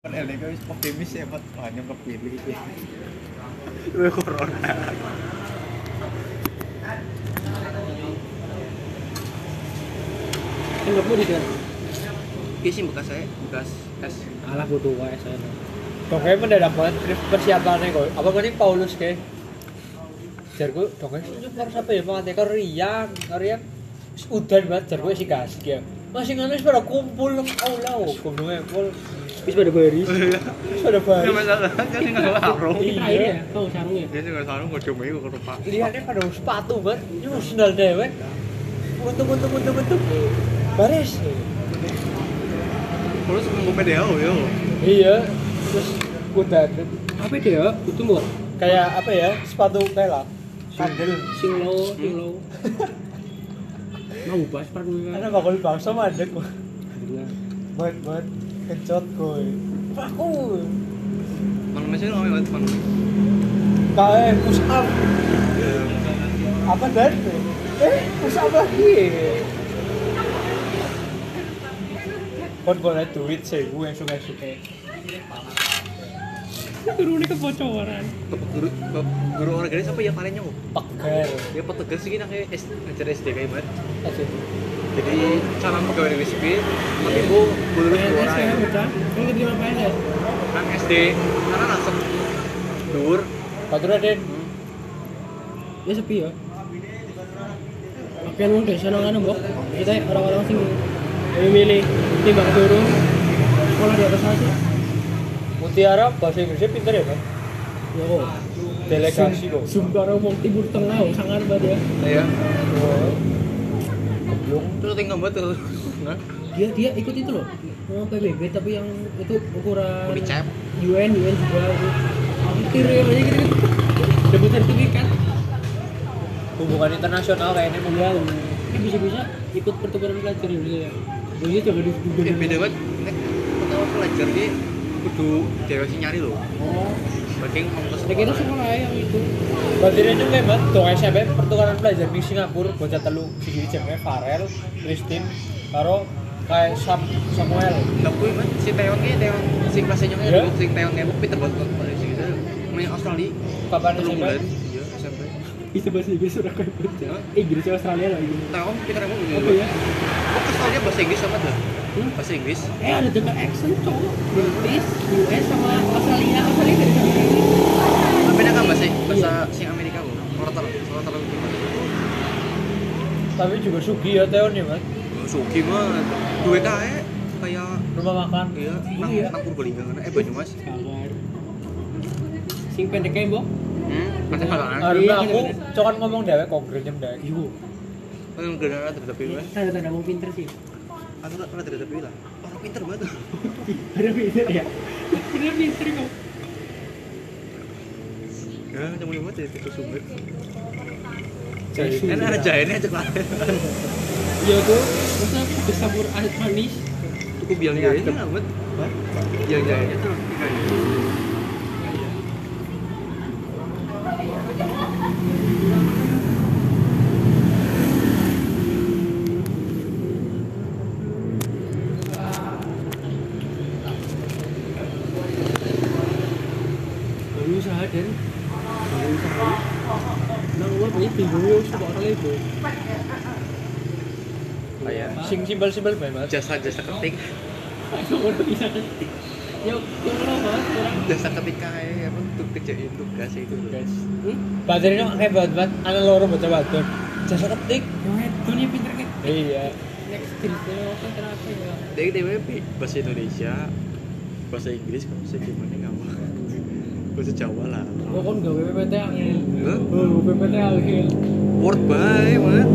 Kan LDK wis optimis ya, Pak. Hanya kepilih iki. Wih corona. Enggakmu di dalam. Iya sih bekas saya, bekas es. Alah bodoh wae saya. Dongeng mendadak banget persiapannya kok. Apa mending Paulus ke? Jarku dongeng nyup harus apa ya pengantin karo Rian, karo Rian. Wis Udan banget jarku sih kasih ya. Masih ngono pada kumpul nang aula kok kumpul kumpul. Wis pada baris. Wis pada Enggak balik. masalah, kan enggak sarung. Ini terakhir ya, kau sarungnya. Dia juga sarung iku karo Pak. Lihatnya pada sepatu banget. Nyusul sendal dewe. Untung untung untung untung. Baris. Terus mau PDO yo. Iya. Terus udah Apa dia? ya? Itu mbok. kayak apa ya sepatu kayak lah kandel Sing low, sing low. Mau bahas ada kan. bakal bangsa mandek kok buat buat kecot koi aku Mana masih ngomong banget mana. kayak push up. Apa dan eh push up lagi. Kon boleh duit sih gue yang suka suka Turunnya kebocoran. Guru guru orang gede siapa ya kalian kok? pakai Ya petugas sih kayak S ngajar SD kayak banget. Jadi cara pegawai negeri sipil, tapi bu guru PNS orang ya. Ini keterima PNS. kan SD karena langsung dur Batur Raden Ya sepi ya. Pakaian wong desa nang anu, Mbok. Kita orang-orang sing lebih milih timbang turun sekolah di atas aja. Mutiara bahasa Inggrisnya pinter ya kan Ya kok. delegasi kok karo wong timur tengah wong sangar banget ya. ya Keblung terus tinggal nah Dia dia ikut itu loh. Oh, PBB tapi yang itu ukuran dicap UN UN juga. Hampir ya banyak gitu. Dapat sertifikat. hubungan internasional kayaknya mau Ya, ini bisa-bisa ikut pertukaran pelajar ya bisa ya. Jadi coba di beda banget pertama pelajar ini kudu dewa sih nyari loh Oh, Banding ongkos saya kira sekolah yang itu. Berarti ini kayak banget dong SMP pertukaran pelajar di Singapura bocah telu siji jenenge Farel, Christine, karo kayak Sam Samuel. Nggak kuy man, si Teon ki Teon si kelasnya nyoknya Iya. dulu si Teon nembok pinter banget kok pada sih gitu. Main Australia. Kapan SMP? bulan. Iya, SMP. Bisa bahasa Inggris sudah kayak? Inggris Australia lagi. Pinter nembok gitu. Apa ya? Kok Australia bahasa Inggris sama tuh? Hmm? Bahasa Inggris. Eh ada juga accent cowok. British, US sama Australia. Australia dari sana. Tapi beda kan bahasa bahasa sing Amerika kok. Rotor, rotor gimana? Tapi juga Sugi ya Teon ya mas. Suki banget. Dua kae kayak Rumah makan. iya, nang Iya. nang Purbalingga kan. Eh Banyumas. Kabar. Sing pendek kayak mbok. Hmm, kalaan. Harusnya Iya, aku iya. cokan ngomong dewe konkret jem dewe. Iya. Kan gara-gara terdepi wes. Tanda-tanda mau pinter sih. Aku tak pernah terdepi lah. Orang pinter banget. Ada pinter ya. Bener pinter kok. Ya, cuma lima jadi itu sumber. Kan ada jahennya aja lah. Iya tuh. Masa bisa sabur air manis. Cukup biang jahennya amat. Biang jahennya tuh. Baru usaha dan baru usaha. Nang luar banyak bingung ya coba orang itu. Kayak sing simpel-simpel banget mas. jasa-jasa ketik. Aku udah bisa ketik. Banget. Jasa ketik kayak apa untuk kerjain tugas itu guys. Hmm? Batin ini kayak banget banget. Anak loro baca batin. Jasa ketik. Itu nih pinter kayak Iya. next skill apa kenapa ya? Dari DWP bahasa Indonesia, bahasa Inggris, bahasa Jerman nggak mau. Bahasa Jawa lah. Oh kan gak PPT angin. Hah? Oh PPT angin. Word by man.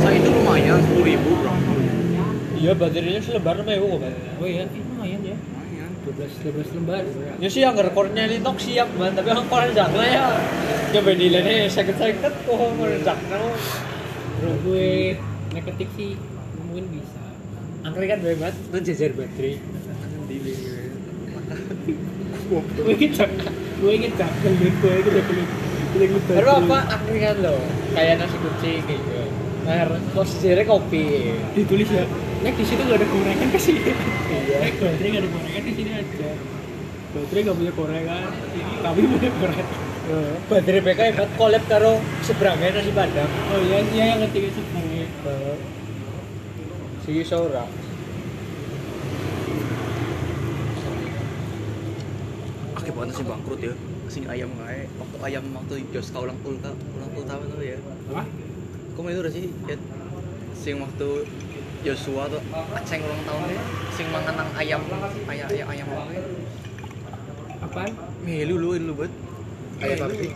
Saya itu lumayan sepuluh ribu bro. Iya batin ini selebar ibu kok. Oh iya, ini lumayan ya. Lumayan. 12 12 lembar. Ya sih yang rekornya ini tok siap man, tapi yang koran jakna ya. Coba nilainya seket-seket kok mau jakna. Bro gue sih mungkin bisa. Angker kan banget, itu jajar baterai. Gue ingin jak, gue ingin jak, gue gue ingin jak, gue. Baru apa angkringan lo? Kayak nasi kucing gitu. Mer, posisinya kopi. ditulis ya nek di situ gak ada gorengan ke sini Iya. nek baterai gak ada gorengan di sini aja baterai gak punya gorengan tapi punya gorengan. Badri BK hebat collab karo seberangnya nasi padang. oh iya iya yang ketiga sebenarnya Heeh. Si iso ora. Oke, banget sih bangkrut ya. Sing ayam kae waktu ayam waktu Joska ulang tahun ka ulang tahun tuh ya. apa Kamu itu udah sih ya sing waktu Joshua tuh aceng ulang tahun deh sing mangan nang ayam ayam ayam ayam apa ya? apaan Melu lu lu buat ayam apa sih?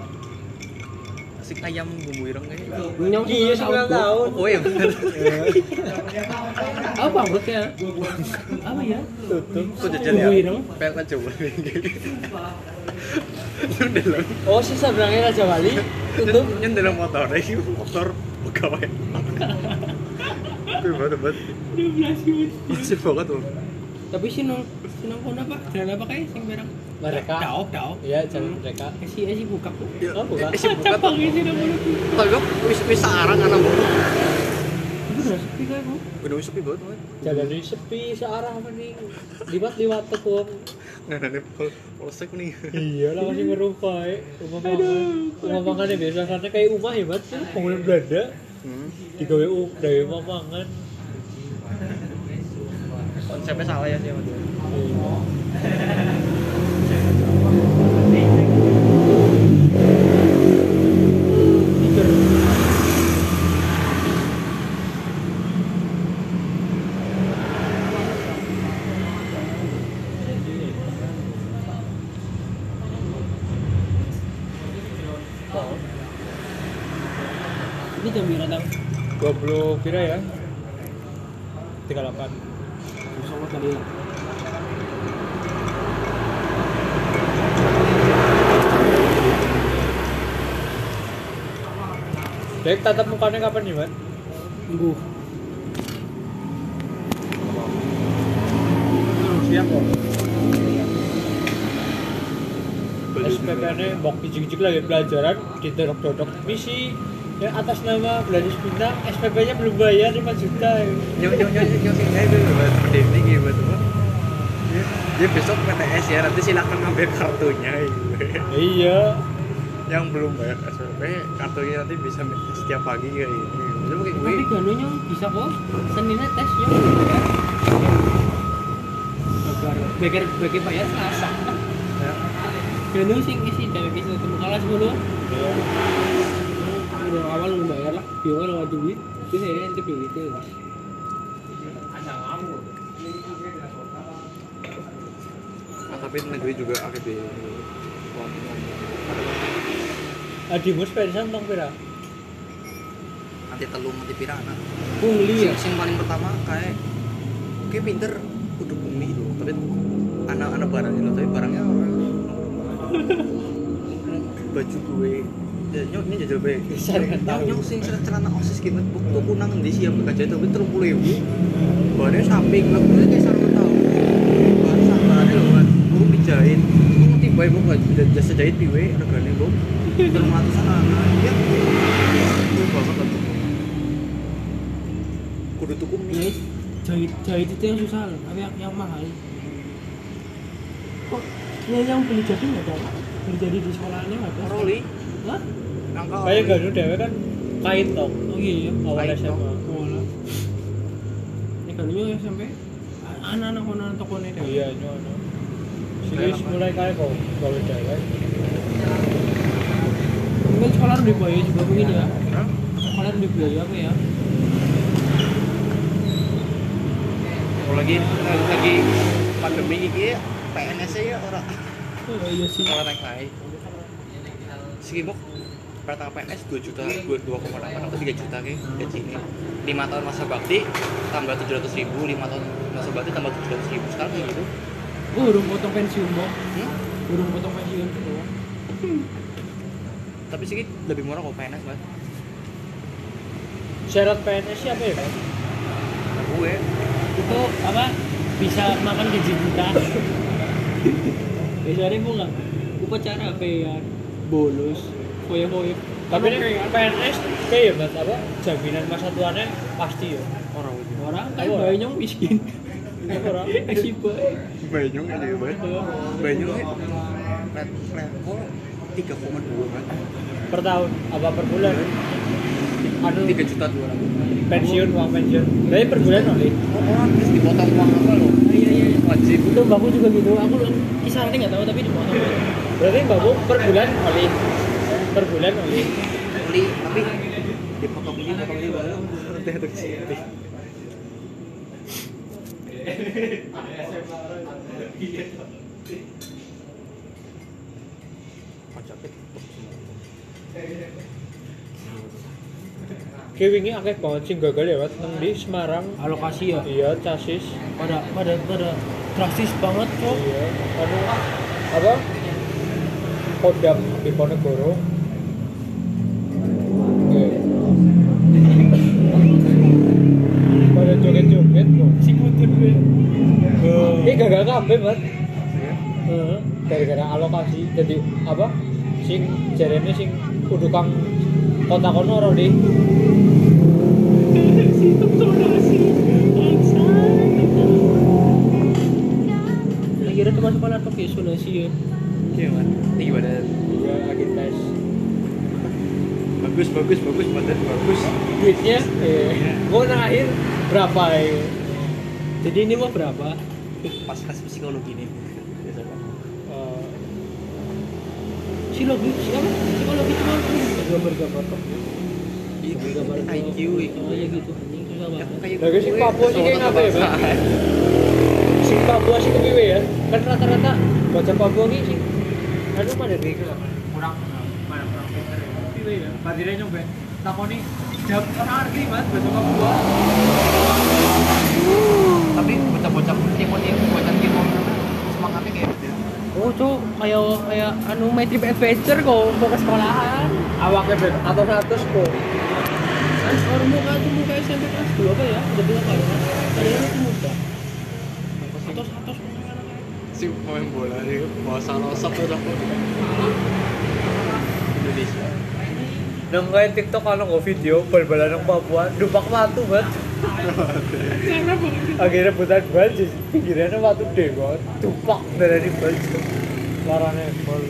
Sing ayam bumbu ireng kayak nyong Iya, sembilan tahun. Oh iya bener. apa ya apa ya Tutup. Kok jajan ya? Coba. Lu dalam Oh, si seberangnya Raja Wali tutup. nyen dalam motor iki motor pegawai. Gue banget banget. 12 menit Masih banget tuh. tapi si nong si nong kono apa jalan apa kayak sing barang Mereka. daop daop Iya, jalan mereka. Eh, si eh, si buka tuh Oh, buka. Eh, sih buka. Capang si nong kono gue wis wis sarang anak itu udah sepi kan bu Udah sepi banget. Jalan di sepi searah mending. Liwat-liwat tekung. Nggak ada pol polsek nih. Iya lah masih merupai. Rumah makan. Rumah makannya biasa karena kayak rumah hebat sih. Bangunan Belanda. Hmm. Digawe gawe makan. Konsepnya salah ya sih sama dia. Iya. ini jam berapa tang 20 kira ya. 38. sama kali ya Dek tatap mukanya kapan nih, Mas? minggu Siap kok. SPP-nya bok pijik-pijik lagi pelajaran didorok-dorok misi yang atas nama Beladis Bintang SPP-nya belum bayar 5 juta ya. Nyok nyok nyok nyok itu buat pendekti gitu buat apa? Ya besok PTS ya nanti silakan ngambil kartunya gitu. iya Yang belum bayar SPP kartunya nanti bisa setiap pagi kayak ini. Lu kayak gue. tapi gano nyong bisa kok. Seninnya tes nyong Bagar, bagar, bagar bayar selasa. Ya. Gano sing isi dari isi ketemu kelas dulu udah awal lu bayar lah. Biar lewat duit. Terus akhirnya nanti duit itu Nah, tapi negeri juga AKB. Adimus pensiun tong pira Nanti telung nanti pira anak. pungli ya? Sing, sing paling pertama kayak kayak pinter. Kudu bumi itu. Tapi anak-anak barang itu. Tapi barangnya orang baju gue. Ya, nyok ini jajal bae dengan nyok nyok sing celana celana osis gitu. Tuh kunang di siap kerja itu. Tapi terus puluh ibu bahannya samping. Lah gue kayak sarung tahu bahan sabar ada loh kan gue dijahit bae gue nggak jasa jahit piwe regane terus ratusan anak ya banget lah tuh kudu tuku jahit jahit itu yang susah loh tapi yang, yang mahal. Kok ya yang beli jadi nggak ada? Beli jadi di sekolahnya nggak ada? Roli. Hah? kayak ganu dewe kan? Kain tong oh iya iya. Awal Kain SMA lah ini kan ya sampai anak-anak anak toko nih iya nyono Sini mulai kayak kok kalau dewe mungkin sekolah udah biaya juga mungkin ya Hah? sekolah biaya apa ya Kalau lagi lagi pandemi ini PNS ya orang oh iya sih orang naik naik. Sikimuk rata PNS 2 juta, 2 2,8 atau 3 juta ke gaji ini. 5 tahun masa bakti tambah 700 ribu, 5 tahun masa bakti tambah 700 ribu sekarang kayak gitu. Gue udah potong pensiun mau Hmm? udah potong pensiun. Tuh Tapi sih lebih murah kok PNS banget. syarat PNS siapa ya kan Nah, gue. Itu apa? Bisa makan gaji juta biasanya gue nggak? Upacara apa ya? Bolos foya foya tapi ini PNS kayak ya mas apa? Jaminan masa tuanya pasti ya. Orang orang kayak banyak miskin Banyung aja ya. Banyung red level tiga koma dua kan per tahun apa per bulan? Anu tiga juta dua pensiun uang pensiun. Dari per bulan oleh orang terus dipotong uang apa loh iya iya iya. Wajib. Itu mbakku juga gitu. Aku kisarannya nggak tahu tapi di mana berarti mbakmu per bulan oleh per bulan oleh beli tapi dipotong ini potong ini baru. Sini pajaknya tutup semua kayak wingi akeh banget sing gagal ya nang di Semarang. Alokasi ya? Iya casis. Pada pada pada drastis banget kok iya anu apa? Kodam Diponegoro gagal kabeh Mat Heeh, gara-gara alokasi jadi apa? Sing jarene sing kudu kang kota kono ora di akhirnya termasuk kan atau kayak sonasi ya? Gimana ini gimana juga lagi tes. Bagus bagus bagus badan bagus. Duitnya eh gua nang akhir berapa ya jadi ini mau berapa pas tes psikologi nih. Kan Eh, psikologi siapa psikologi cuma gambar-gambar kok gambar IQ itu. Iya gitu. Banget Lagi sing Papua sih kayak ya, Bang? sing Papua sih kepiwe ya? Kan rata-rata baca Papua ki sing anu pada kayak gitu kurang kurang pinter ya. Kepiwe ya badire nyoba takoni jam orang ngerti mas baca Papua tapi bocah-bocah timon ini bocah timon semangatnya kayak gitu oh cok kayak kayak anu my trip adventure kok mau ke sekolahan. Awaknya bet atau satu kok. Kan orang muka itu muka SMP kelas dua apa ya? Udah berapa ya kalian itu muda atau satu si pemain bola nih bahasa losok udah Indonesia. Nang kayak TikTok kalau nggak video bal-balan nang Papua. Dupak batu banget akhirnya butan bal jadi pinggirannya batu deh banget dupak dari bal larane bal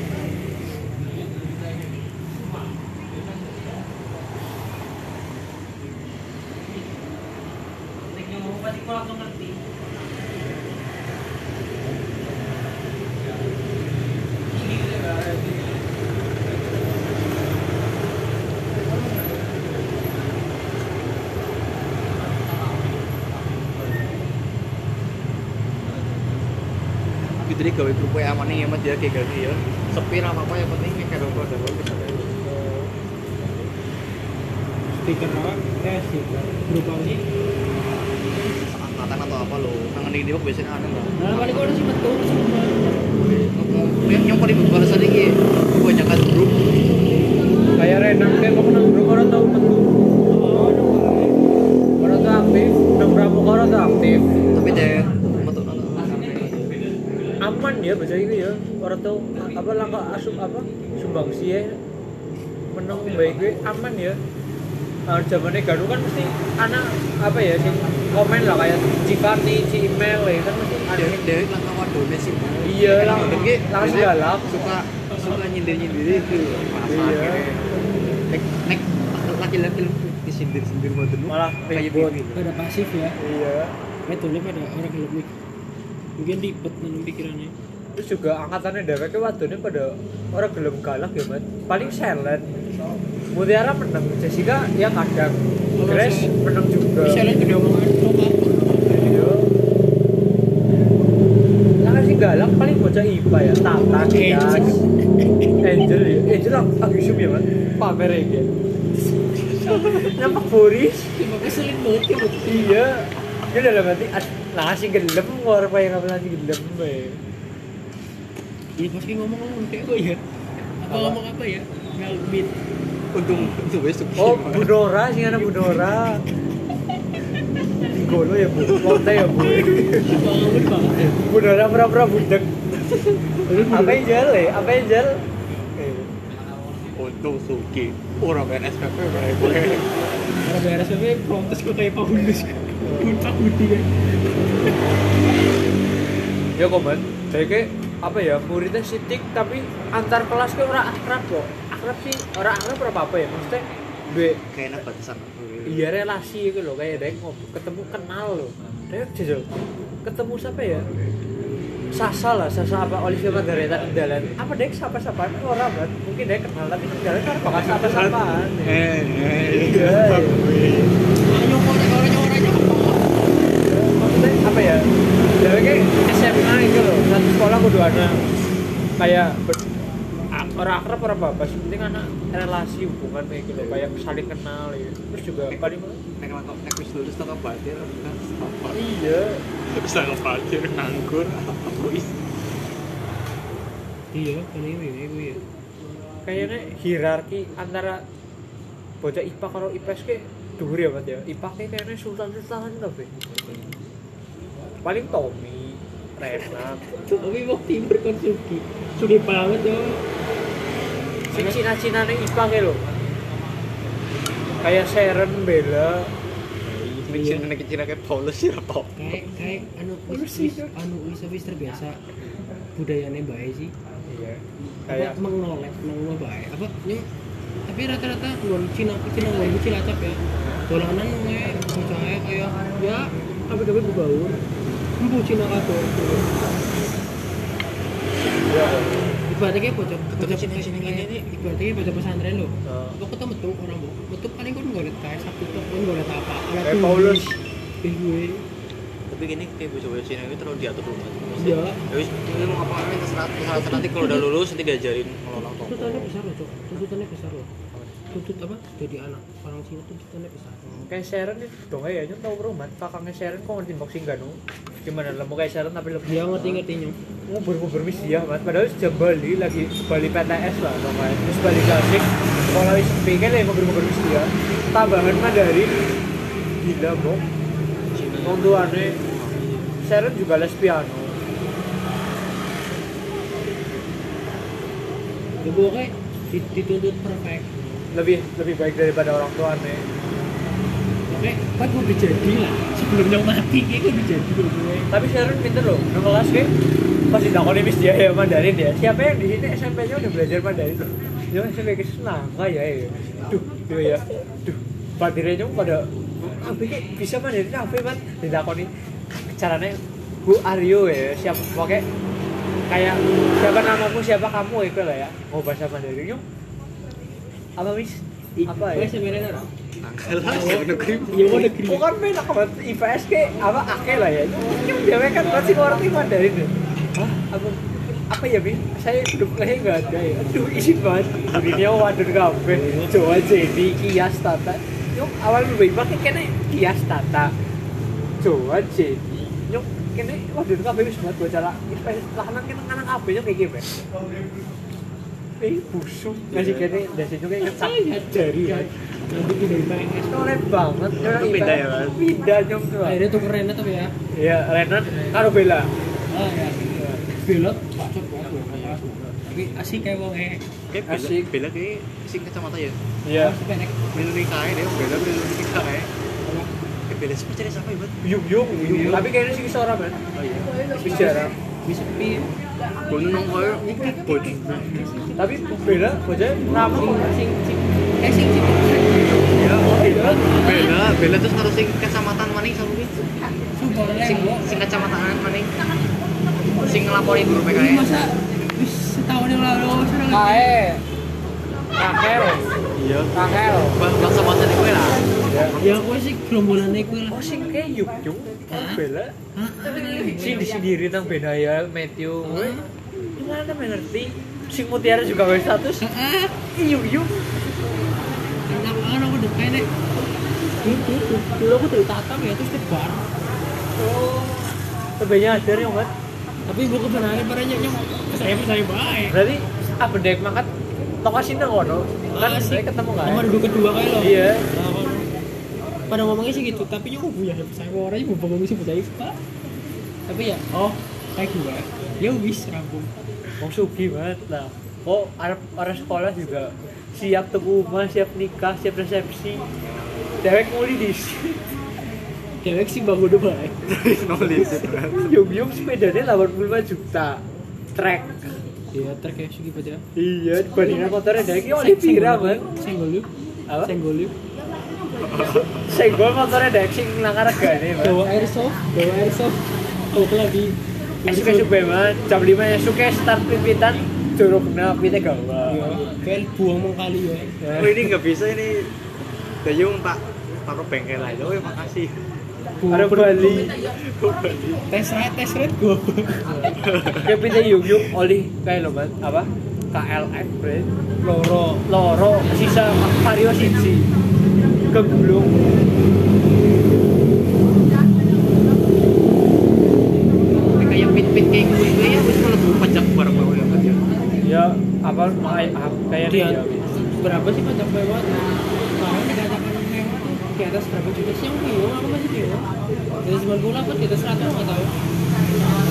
gitu deh gawe grup WA mana ya mas ya kayak gini ya. Sepi apa apa yang penting kayak ada ada bisa stiker apa? Tes gitu berupa ini angkatan atau apa lo kangen di New York biasanya ada nggak nah paling kau sih betul yang yang paling tadi ki kebanyakan grup. Kayak renang kayak mau nang grup orang tahu metu. Orang tuh aktif nang berapa orang tuh aktif. Tapi deh betul aman ya baca itu ya. Orang tuh apa langkah asup apa sumbang sih ya. Menang baik gue aman ya. Uh, zamannya garu kan mesti anak apa ya sing komen lah kayak Cikarni, Cimel ya kan mesti ada. Dewi langkah wadone sih. Iya, lang lang- langsung langsung galak. suka suka nyindir nyindir itu Iya. akhirnya nek nek laki-laki disindir sindir model lu Malah kayak gitu pada pasif ya. Iya. Metode pada orang lebih mungkin ribet nanti pikirannya. Terus juga angkatannya dheweke wadone pada orang gelem galak ya man paling silent Mutiara menang Jessica ya kadang. Grace menang juga. Lihat gede omongan Lah sih galak paling bocah IPA ya Tata Kias Angel ya. Angel lagi sum ya man pamer ya Nampak Boris. Keselin banget ya iya. Dia dalam hati sih gelem ngor apa yang nanti gelem be? Iya pasti ngomong-ngomong kayak gue ya? Apa ngomong apa ya? Ngalbit untung untung besok. Oh Bu Nora sih anak Bu Nora Golo ya bu, Monte ya bu. Banget banget Bu Nora pura-pura budek. Apa yang jel ya? Apa yang jel? untung suki. Ora ben SPP bae boleh. Orang beres tapi protes kok kayak Paulus. Guntak Budi kan. ya kok man jadi kayak apa ya muridnya sitik tapi antar kelas ke orang akrab kok. Akrab sih orang akrab berapa apa ya maksudnya dua kayak enak batasan. Iya relasi gitu loh kayak yang ngobrol ketemu kenal loh. Dia jajal ketemu siapa ya? Sasa lah, Sasa apa Olivia Margareta di jalan. Apa dek sapa-sapaan orang kan mungkin dia kenal tapi di jalan kan bakal sapa-sapaan Eh, eh, Iya. Orang nyokor, orang nyokor aja maksudnya apa ya? Jadi kayak SMA itu loh. Satu sekolah kudu anak kayak orang akrab orang apa sih penting anak relasi hubungan kayak gitu kayak saling kenal ya. Terus juga paling nek nek wis lulus kan apa? Iya. Bisa ngepakir nganggur. Apa. Iya, paling ini gue ya. kayaknya hierarki antara bocah IPA kalau IPS ke dhuwur ya Mas ya? IPA ke kayaknya sultan-sultan tapi paling Tommy Renat Tapi mau timur kan Sugi. Sugi banget yo. si Cina-Cina nih IPA ke lo kayak Sharon Bella fiction nek kecil kayak Paulus ya apa Kayak kayak anu wis anu wis wis terbiasa budayanya baik sih. iya Kayak menolak menolak baik. Apa tapi rata-rata non Cina Cina non Cilacap ya. Dolanan kayak bocahnya kayak ya apa tapi berbaur. Empu Cina kato. iya Ibaratnya kayak bocah bocah kayak- ini. ibaratnya bocah pesantren loh. Oh. Kok ketemu tuh orang bu, betul paling nggak lihat kayak sabtu tuh kan nggak lihat apa. Alat Kayak. Paulus. Gue, tapi gini kayak bocah-bocah Cina itu terlalu diatur dulu Iya. ya wis ini mau apa apa terserah terserah nanti kalau udah lulus nanti diajarin ngelola toko tuntutannya besar loh tuntutannya besar loh. Tuntut apa? Jadi anak. Orang Cina tuntutannya besar. kayak Sharon itu dong ya nyong tahu rumah kakaknya Sharon kok ngerti boxing gak nu gimana lemu kayak Sharon tapi lebih Dia ngerti ngertinya. ngubur-ngubur mis dia mas padahal sejak Bali lagi Bali PTS lah namanya terus Bali Klasik kalau wis pikir ya ngubur-ngubur mis dia. Tambahan Mandarin gila bro. Tuane Sharon juga les piano pokoknya di- dituntut perfect. Lebih lebih baik daripada orang tuane Oke, kan gue udah jadi lah. Sebelum yang mati, kayak gue udah jadi gue. tapi Sharon pinter loh nang kelas ke pasti takoni mis dia ya Mandarin ya siapa yang di sini SMP-nya udah belajar Mandarin tuh ya SMP ke senangga ya ya. Duh duh ya. Duh batirnya nyong pada apa kayak bisa Mandarin apa man ditakoni caranya Bu Aryo ya siapa pakai kayak siapa namamu siapa kamu itu lah ya. Mau bahasa Mandarin nyong apa mis apa ya Oke, sebenarnya apa? tanggal lah ya negeri Ya gue negeri. Kok kan beda banget IPS ke apa ake lah ya. Yang dia kan pasti ngerti Mandarin. Hah? Apa apa ya Bi? Saya hidup kayaknya nggak ada ya. Aduh izin banget. Dunia waduh kafe. Jawa jadi kias tata. Yuk awal lebih pakai kene kias tata. Jawa jadi. Yuk kene waduh kafe wis buat baca lah. IPS lahanan kene kanan apa ya kayak gimana? Eh busuk ngasih kene dasar juga ngecap jari ya. Nanti pindah IPS. Keren banget. Itu pindah ya, Mas? Pindah nyong tuh. Akhirnya tuh keren tapi ya. Iya, Renat karo Bella. Ya. Belot, pacot banget. Tapi asik kayak wong eh. kayak bela Asik. bela kayak sing kacamata ya Iya. Asik pendek. bela nikah deh bela bela nikah ya kayak bela seperti cari siapa ya buat Yung yung. Tapi kayaknya sih kan. oh iya pi. gunung kayak body Tapi Bella bocah nama kok Sing sing eh sing sing. ya bela bela terus harus sing kecamatan gitu Sumpah sing sing kecamatan maning sing ngelapori guru Ini PKS masa wis setahun yang lalu sekarang Kae. Rakel. iya Rakel. bangsa bangsa di gue lah Ya gue sih gerombolannya gue lah. Oh sing kayak yung yung. Bella. Hah? Sing di sendiri nang Benaya, Matthew. Gimana mengerti? Sing Mutiara juga wes status. Ah, Yung yung. enak banget aku udah. Itu dulu aku dari tatam ya terus tebar. Oh. Sebenarnya ada yang buat. Tapi gue kebenaran pada nyok saya saya baik. Berarti apa dek makan lokasi nang kono? Kan saya ketemu kan? Nomor kedua kayak lo. Iya. Pada ngomongnya sih gitu, tapi nyok punya saya orangnya gue ngomong sih percaya pak. Tapi ya, oh kayak gue, ya wis rampung. Wong sugi banget lah. Oh, arep arep sekolah juga siap tuku rumah siap nikah siap resepsi dewek muli di Dewek sih bangun udah baik. nulis yum yum sepedanya 85 juta trek Iya, terkayak segi aja. iya dibandingin motornya dewek ini oleh pira man Senggol lu. apa Senggol lu. senggol motornya dewek sing langgar regane man Bawa airsoft, bawa airsoft. Kalau lagi. Suka suka man jam 5 ya suka start pipitan curug na pite gawa Iya, kayak buang mau kali ya. oh ini nggak bisa ini. Dayung tak taruh bengkel aja. Ya makasih. Ada Bali. Tes rate, tes rate gua. kayak pite yuk yuk oli kayak lo apa? KLX bre. Loro. loro sisa vario siji kegulung kayak pit-pit kayak gue gue ya wis malah pajak barang bawa ya kan ya ya apa kayak kayak Dia dia berapa sih pajak lewat? Sekarang dikatakan mewah tuh di atas berapa juta sih yang bingung aku masih bingung. Dari 98 di atas 100 nggak tahu.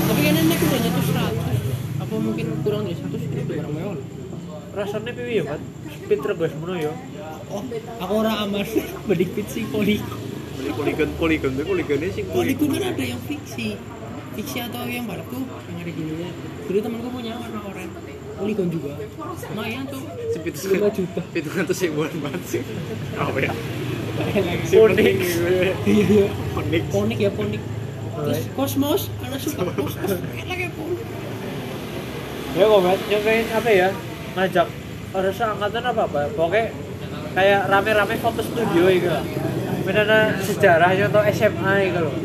Tapi kan naik udah nyentuh 100. Apa mungkin kurang dari 100 itu barang mewah rasanya piwi ya kan speed terus mono ya Oh, aku orang aman bedik fiksi poli. beli poligon poligon tuh poligonnya sih Polygon kan ada yang fiksi. Fiksi atau yang baru tuh yang ada gininya. Dulu temanku punya warna oranye. Polygon juga. Lumayan tuh. sepit 5 juta. itu kan tuh ribuan banget sih apa ya Unik. Iya, iya. unik Ponik ya ponik. Terus kosmos, karena suka kosmos. Enak ya ponik. ya kok Mat, nyobain apa ya ngajak ada seangkatan apa apa pokoknya kayak rame-rame foto studio lah Menana sejarahnya atau SMA gitu loh.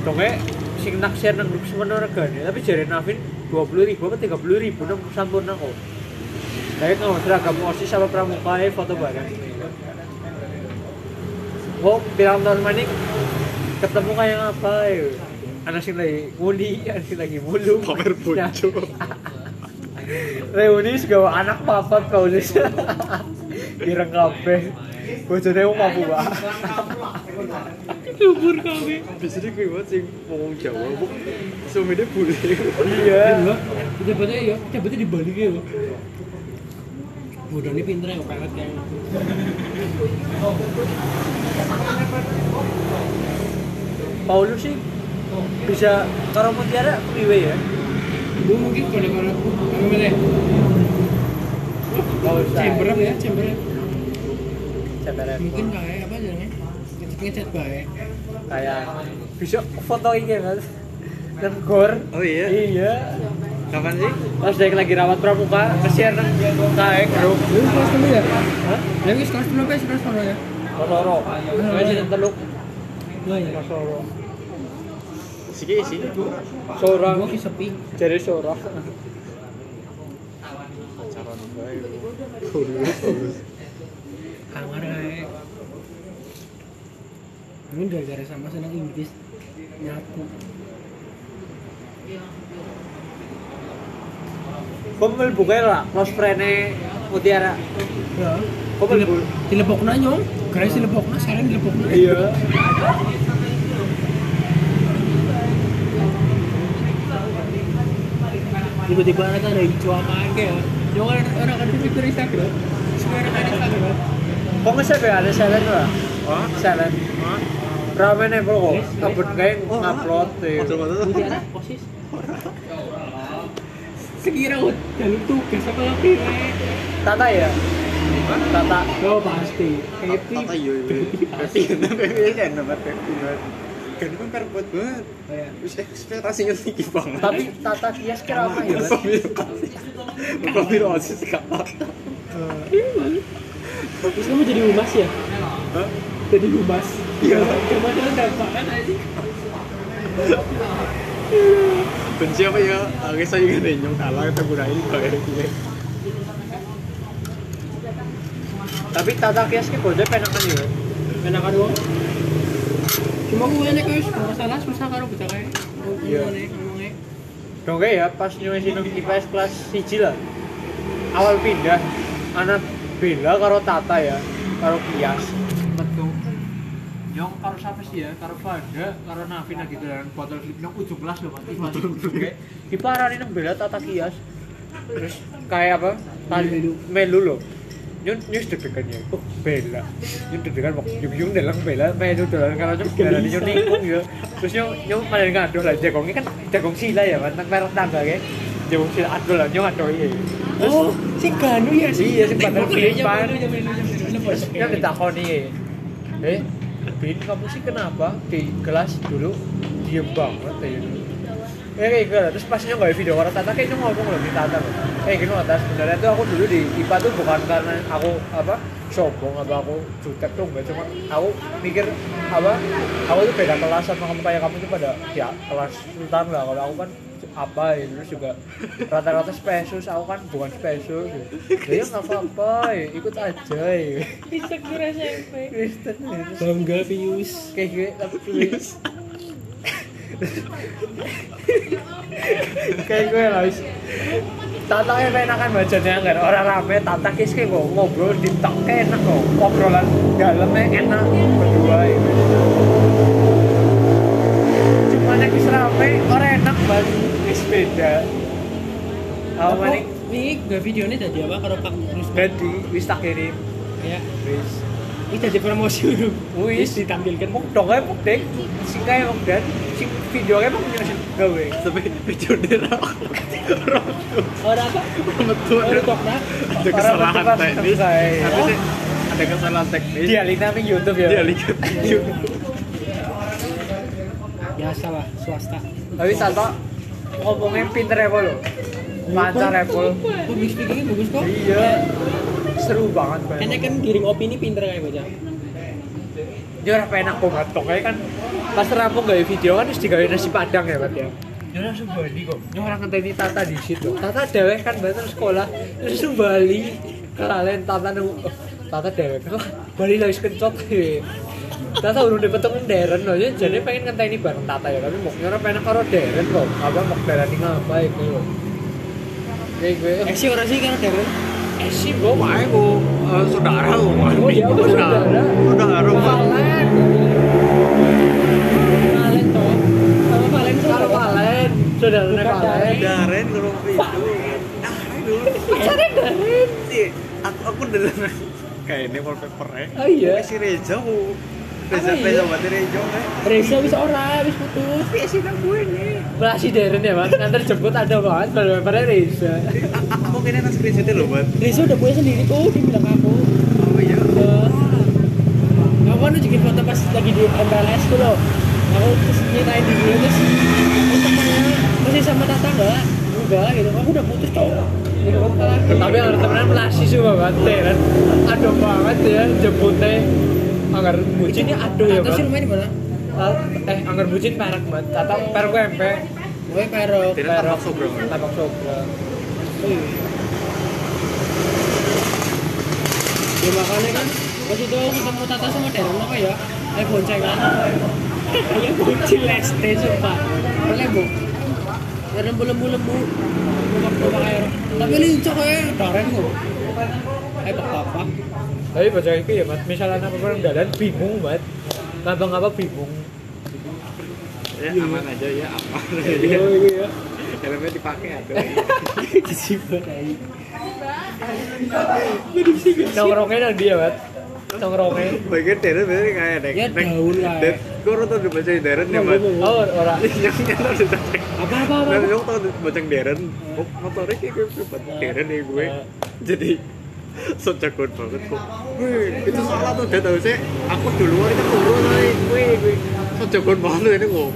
Dongnya sing naksir nang grup semono regane tapi jare Navin 20 ribu apa 30 ribu nang sampurna kok kayak nggak seragam osis sama pramuka ya foto bareng. Kok bilang tahun manik ketemu kayak apa ya? Anak sing lagi nguli anak sing lagi mulu. Pamer bojo reuni segala anak papat kau ireng kabeh. Bojone wong Papua Subur kami. biasanya gue banget sih ngomong Jawa bu. Suaminya bule. Iya. Jabatnya ya, jabatnya dibalik ya. Ini pinter ya, pelet kayak Paulus sih bisa karo mutiara priwe ya. Gue mungkin pada pada apa milih? Chamber ya, chamber. Mungkin kayak apa jadinya? Ngecat baik. kayak bisa foto ini kan dan gor oh iya iya kapan sih pas dia lagi rawat pramuka kesian nang kayak grup Lu kelas dulu ya? Hah? Yang kelas dulu ya? Kelas dulu ya? Kayak sini teluk Iya ya. Sih kayak sih Seorang Gue sepi. jadi seorang pacaran baik Kamar kayak. Ini gara-gara sama senang Inggris nyatu. Kau mau buka lah, close friend Mutiara. Ya. Kau mau buka? Dilepokna nyong. Gara dilepokna, sekarang dilepokna. Iya. Tiba-tiba ada ada cuakaan kayak. Nyong kan orang kan di Instagram. Ada Instagram. Kau nggak sih ada lah? Silent. Hah? Ramen nih bro, upload kayak ngupload tuh. Mutiara posis. Sekira jalur tugas apa lagi? Tata ya? Tata. Oh pasti. Happy. Tata iya iya Pepi kan Pepi kan Pepi banget kan perbuat banget Kayak Terus ekspektasinya tinggi banget Tapi Tata kias kira apa ya? Kopi rosis kakak Terus kamu jadi humas ya? Jadi humas. Iya. Cuma kan dampakan aja. benci apa ya Oke saya juga nyong kalah kita gunain kayak gini Tapi Tata kias ke bocah penakan ya. Enakan doang. Cuma gue nek wis masalah susah karo bocah kae. Iya. Ngomongnya, ngomongnya. Dong ya pas nyuwesi nang IPS kelas 1 lah. Awal pindah anak Bella karo Tata ya, karo Kias. Betul. Yang karo siapa sih ya? Karo Fanda, karo Navin lagi dan botol flip nang ujung kelas loh, Mas. Oke. Diparani nang Bella Tata Kias. Terus kayak apa? Tali melu loh. Nyun nyus deg-degan ya oh bela nyun deg-degan kok yung yung dalang bela nyun bela nyun nikung ya terus nyun nyun malah ngadu lah jagongnya kan jagong sila ya kan nang merek tangga jagong sila lah nyun adu iya Oh, si Ganu ya sih. iya dulu, terus zaman kan ditakoni eh Bin kamu sih kenapa di kelas dulu diem banget ya ya kayak gitu terus pas nyoba video orang Tata kayaknya ngomong loh di Tata loh. Kayak gini Tata. Sebenarnya tuh aku dulu di IPA tuh bukan karena aku apa sombong apa aku jutek tuh enggak. Cuma aku mikir apa aku tuh beda kelas sama kamu kayak kamu tuh pada ya kelas sultan lah kalau aku kan apa ya terus juga rata-rata spesius aku kan bukan spesius ya. Ya nggak apa-apa ya, ikut aja ya. Bisa kira SMP. Kristen ya. Bangga Pius. kayak gue tapi kayak gue lah wis. Tata yang enakan bacanya kan orang rame Tata kis kayak gue ngobrol di tak enak kok. Obrolan dalamnya enak. Berdua itu cuma yang kis rame orang enak banget wis beda. Maning Ini? Gak videonya jadi apa? Kalau Pak Terus jadi wis tak kirim. Ya. wis. Ini jadi promosi. Wis. Ditampilkan. muk dong kayak muk dek sing kayak muk dan sing video kayak muk nyusun gawe. Tapi video dia Orang apa? betul Orang dokter. ada kesalahan Orang teknis. Tapi sih ada kesalahan teknis. Dia lihat nang YouTube ya? Dia lihat Biasa lah, swasta. tapi Tata ngomongin pinter ya lo lancar ya Pol. Public speakingnya bagus kok. iya. Seru banget banget kan giring opini pinter kayak bocah. dia orang penak banget tuh kayak kan pas rampung gawe video kan terus digawe nasi padang ya Bat ya? Dia langsung bali kok. Orang ngenteni Tata di situ. Tata dewek kan banget sekolah terus bali kelalen Tata nunggu oh, Tata dewek lah bali lagi kencot Tata urung dipeteng Deren loh ya jadi pengen ngenteni bareng Tata ya tapi mau nyora pengen karo Deren loh apa mau Deren ini ngapa itu loh kayak gue Eh sih orang sih kan Darren. eh sih gue mau aku eh, saudara lu Oh, iya, aku saudara. saudara Valen Valen toh. Sama Valen tuh. kalau Saudaranya Bukan Valen Daren kurang itu. Ah itu Pacarnya Darren. Iya, aku aku dulu kayak ini wallpapernya oh iya. Si Reza Reza iya. Reza berarti Reza Reza bisa ora, habis putus. tapi sih nang gue nih Masih Deren ya mas, ngantar jemput ada banget pada Reza aku kayaknya nang screenshotnya loh buat Reza udah punya sendiri tuh, dia bilang ke aku. oh iya. Eh, aku kan nunjukin foto pas lagi di MPLS tuh loh. Aku terus nyitain di dia terus sama Tata enggak? Enggak gitu. Aku udah putus cowok. Gitu kan Tata. Tapi yang temenan melasi sih banget Deren Aduh banget ya jemputnya Anggar bucinnya aduh ya Tata sih bang rumahnya di mana? Eh anggar bucin perak banget Tata perak gue empe Gue perok. Tidak tampak sobrang Tapak sobra Ya makanya kan pas itu ketemu Tata sama Darren apa ya? Eh boncengan. Kayak bocil leste sumpah. Boleh bu. Darren lembu-lembu. Bapak air. Tapi lincah kayak Darren kok. Eh apa? Tapi baca itu ya mas, misalnya apa orang dadan bingung banget Ngapa-ngapa bingung ya aman aja ya aman Iya iya ya helmnya dipakai atau Disibet aja. Nongkrongnya dia banget Nongkrongnya bagian Daren berarti kayak dek Ya, daun lah. Gue orang tau dibaca Daren ya mas Oh orang yang nyata Apa apa apa? Nah, lu tau baca Daren, oh, motornya kayak gue buat Daren ya gue. Jadi so jagoan banget kok. Wih, itu salah tuh udah tau sih. Aku duluan itu turun nih, gue gue. So jagoan banget ini kok.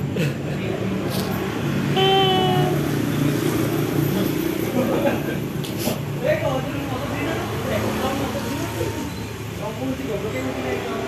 Emang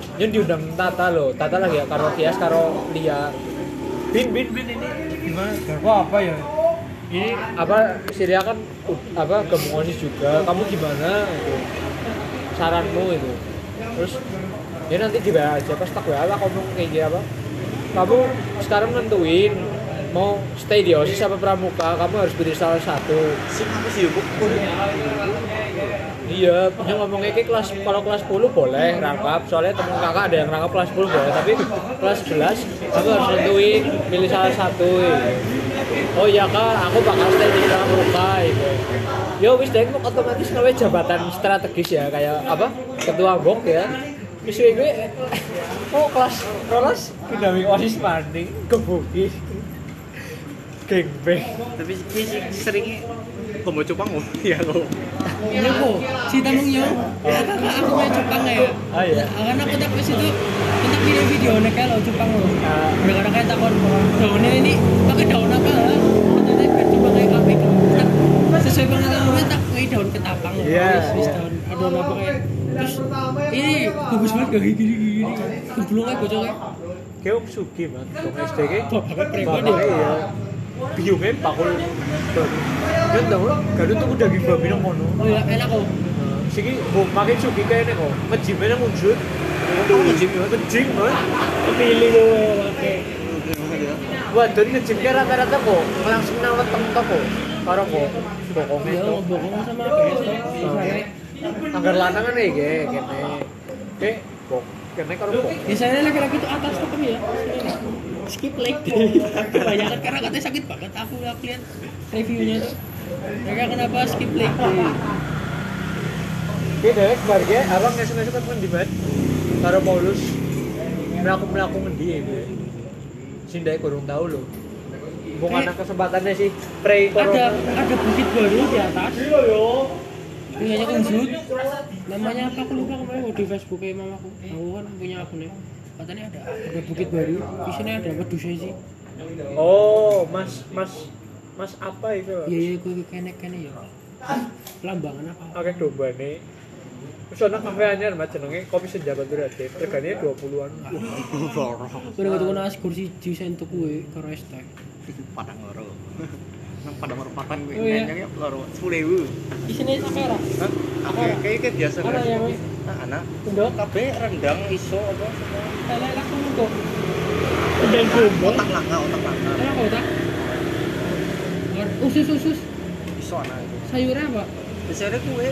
Yang diundang Tata loh. Tata lagi ya karo Tias karo Lia. Bin bin bin ini gimana? Gua apa ya? Ini apa Syria kan apa gabungan juga. Kamu gimana? Gitu. saranmu itu terus ya nanti dibayar aja pas tak WA lah ngomong kayak gini apa kamu sekarang nentuin mau stay di OSIS apa pramuka kamu harus pilih salah satu sing apa sih iya punya ngomongnya kayak kelas kalau kelas 10 boleh rangkap. Soalnya temen kakak ada yang rangkap kelas 10 boleh tapi kelas 11 kamu harus nentuin pilih salah satu gitu. oh iya kak aku bakal stay di pramuka gitu yo wis deh otomatis kawe jabatan strategis ya kayak apa ketua bok ya. Wis gue oh kelas kelas pindahin osis maning kebuki gengbeng. Tapi ini seringnya homo cupang oh ya lo Iya kok, si tamang yo. Aku main Jepang ya. Ah, iya. Karena aku tak pas itu kita video video nek kalau Jepang lo. Gara-gara kayak takon daunnya ini pakai daun apa? Katanya biar coba kayak apa itu. Tak- Sesuai pengalamannya tak kayak daun ketapang. Iya, daun daun apa kayak. Terus ini bagus banget kayak gini gini kayak bocoknya. kayak man dong SD kayak Bapaknya preman ya. ya biungnya kan tau gadut tuh daging babi nang kono Oh iya, enak kok. siki bom makin Sugi kayaknya kok ngejimnya nang unjut Oh, ngejim ya? ngejim man Kepilih gue pakai. wah dari ngejim kayak rata-rata kok langsung nang weteng tok kok karo kok bokongnya Iya, tuh bokong sama kayak sana. anggar lanang kan ya kayak kene kayak bok kene karo bok Biasanya laki-laki itu atas tapi ya. Skip leg day. Kebanyakan karena katanya sakit banget. Aku aku lihat reviewnya tuh. Mereka kenapa skip leg day? Kayak dewek keluarga, abang ngesuk-ngesuk kan di bed Karo Paulus Melaku-melaku ngendi ya gue Sindai kurang tahu loh Bukan ada kesempatannya sih Pre Ada ada bukit baru di atas. Punyanya Unjut. Namanya apa aku lupa kemarin di Facebook mamaku. Aku kan punya akunnya. Katanya ada ada bukit baru. Di sini ada wedusnya sih. Oh, mas, mas Mas apa itu? Iya iya gue kenek kene ya. Lambangan apa? Oke domba nih Terus ada kafe anyar mas jenenge kopi senja batu rate Harganya 20-an Gue udah ketemu nasi kursi di sentuh gue karo es teh. padang loro nang padang loro papan gue iya. nyanyi loro sepuluh ribu Di sini sakera. Hah? Aku kayak kayak biasa Apa kan? ya? Nah, anak Endok. kabeh rendang iso apa semua Lele langsung kok. Dan gombong. otak langka otak langka Enak kok tak? Usus usus iso anak itu sayurnya apa? biasanya kue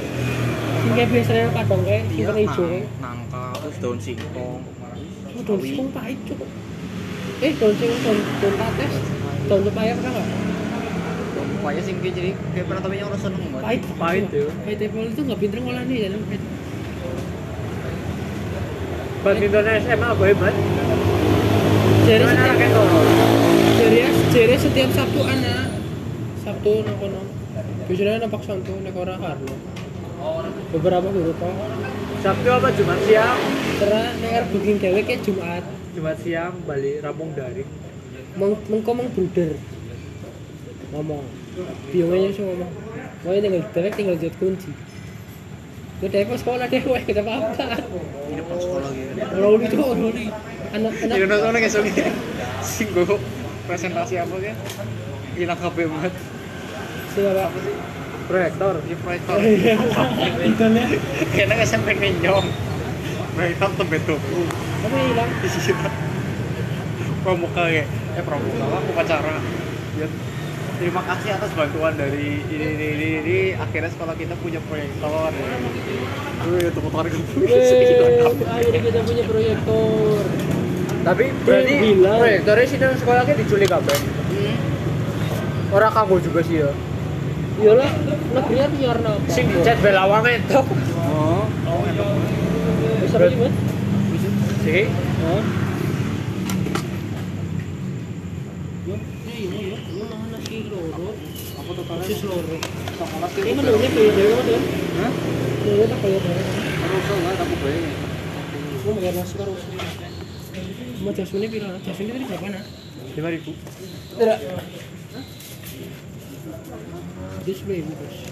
kayak biasanya kadang kayak sing iya kena hijau nangka terus daun singkong Oh, daun singkong pahit cukup. Eh, daun singkong, daun, daun pates, daun pepaya pernah nggak? pokoknya sing kayak jadi kayak pernah tapi orang seneng banget Pahit. Pahit tuh Pahit apple itu nggak pinter ngolahnya ya, dalam pahit. Badminton SMA apa hebat? Jadi setiap, jadi, jadi setiap Sabtu anak, Sabtu nang kono. Biasanya nampak santu nek ora karno. Beberapa guru kok. Sabtu apa Jumat siang? Karena nek arep booking dhewe kayak Jumat. Jumat siang balik rampung daring Meng mengko meng bruder. Ngomong. Biungnya sih ngomong. Mau tinggal dewek tinggal jat kunci. Gue dewek sekolah dewek kita apa? ini pas sekolah gitu Roli itu Roli. Anak-anak Ini nonton kayak soalnya sing gue presentasi apa kan hilang kabeh banget siapa? Proyektor. Di proyektor. Idolnya. kayaknya nggak sampai nenyong proyektor tembet tuku Tapi hilang. iya pramuka kayak eh pramuka lah upacara ya terima kasih atas bantuan dari ini ini ini, ini. akhirnya sekolah kita punya proyektor. Wih, tepuk tangan ke akhirnya kita punya proyektor. Tapi berarti proyektornya sih dalam sekolahnya diculik apa? Orang kanggo juga sih ya Iyalah, negerinya biar apa? Sing dicat belawang itu oh Bisa lagi mas? Sih Hah? Yo, iya, iya, iya, mana sih loro? kalian Persis loro. Ini menunya bayar dewe mas kan? Hah? Menunya tak bayar dewe. Terus enggak aku bayar. Gue bayar nasi karo usul. Mau jasmine pira? Jasmine tadi berapa nah? Lima ribu Tidak. Display bos.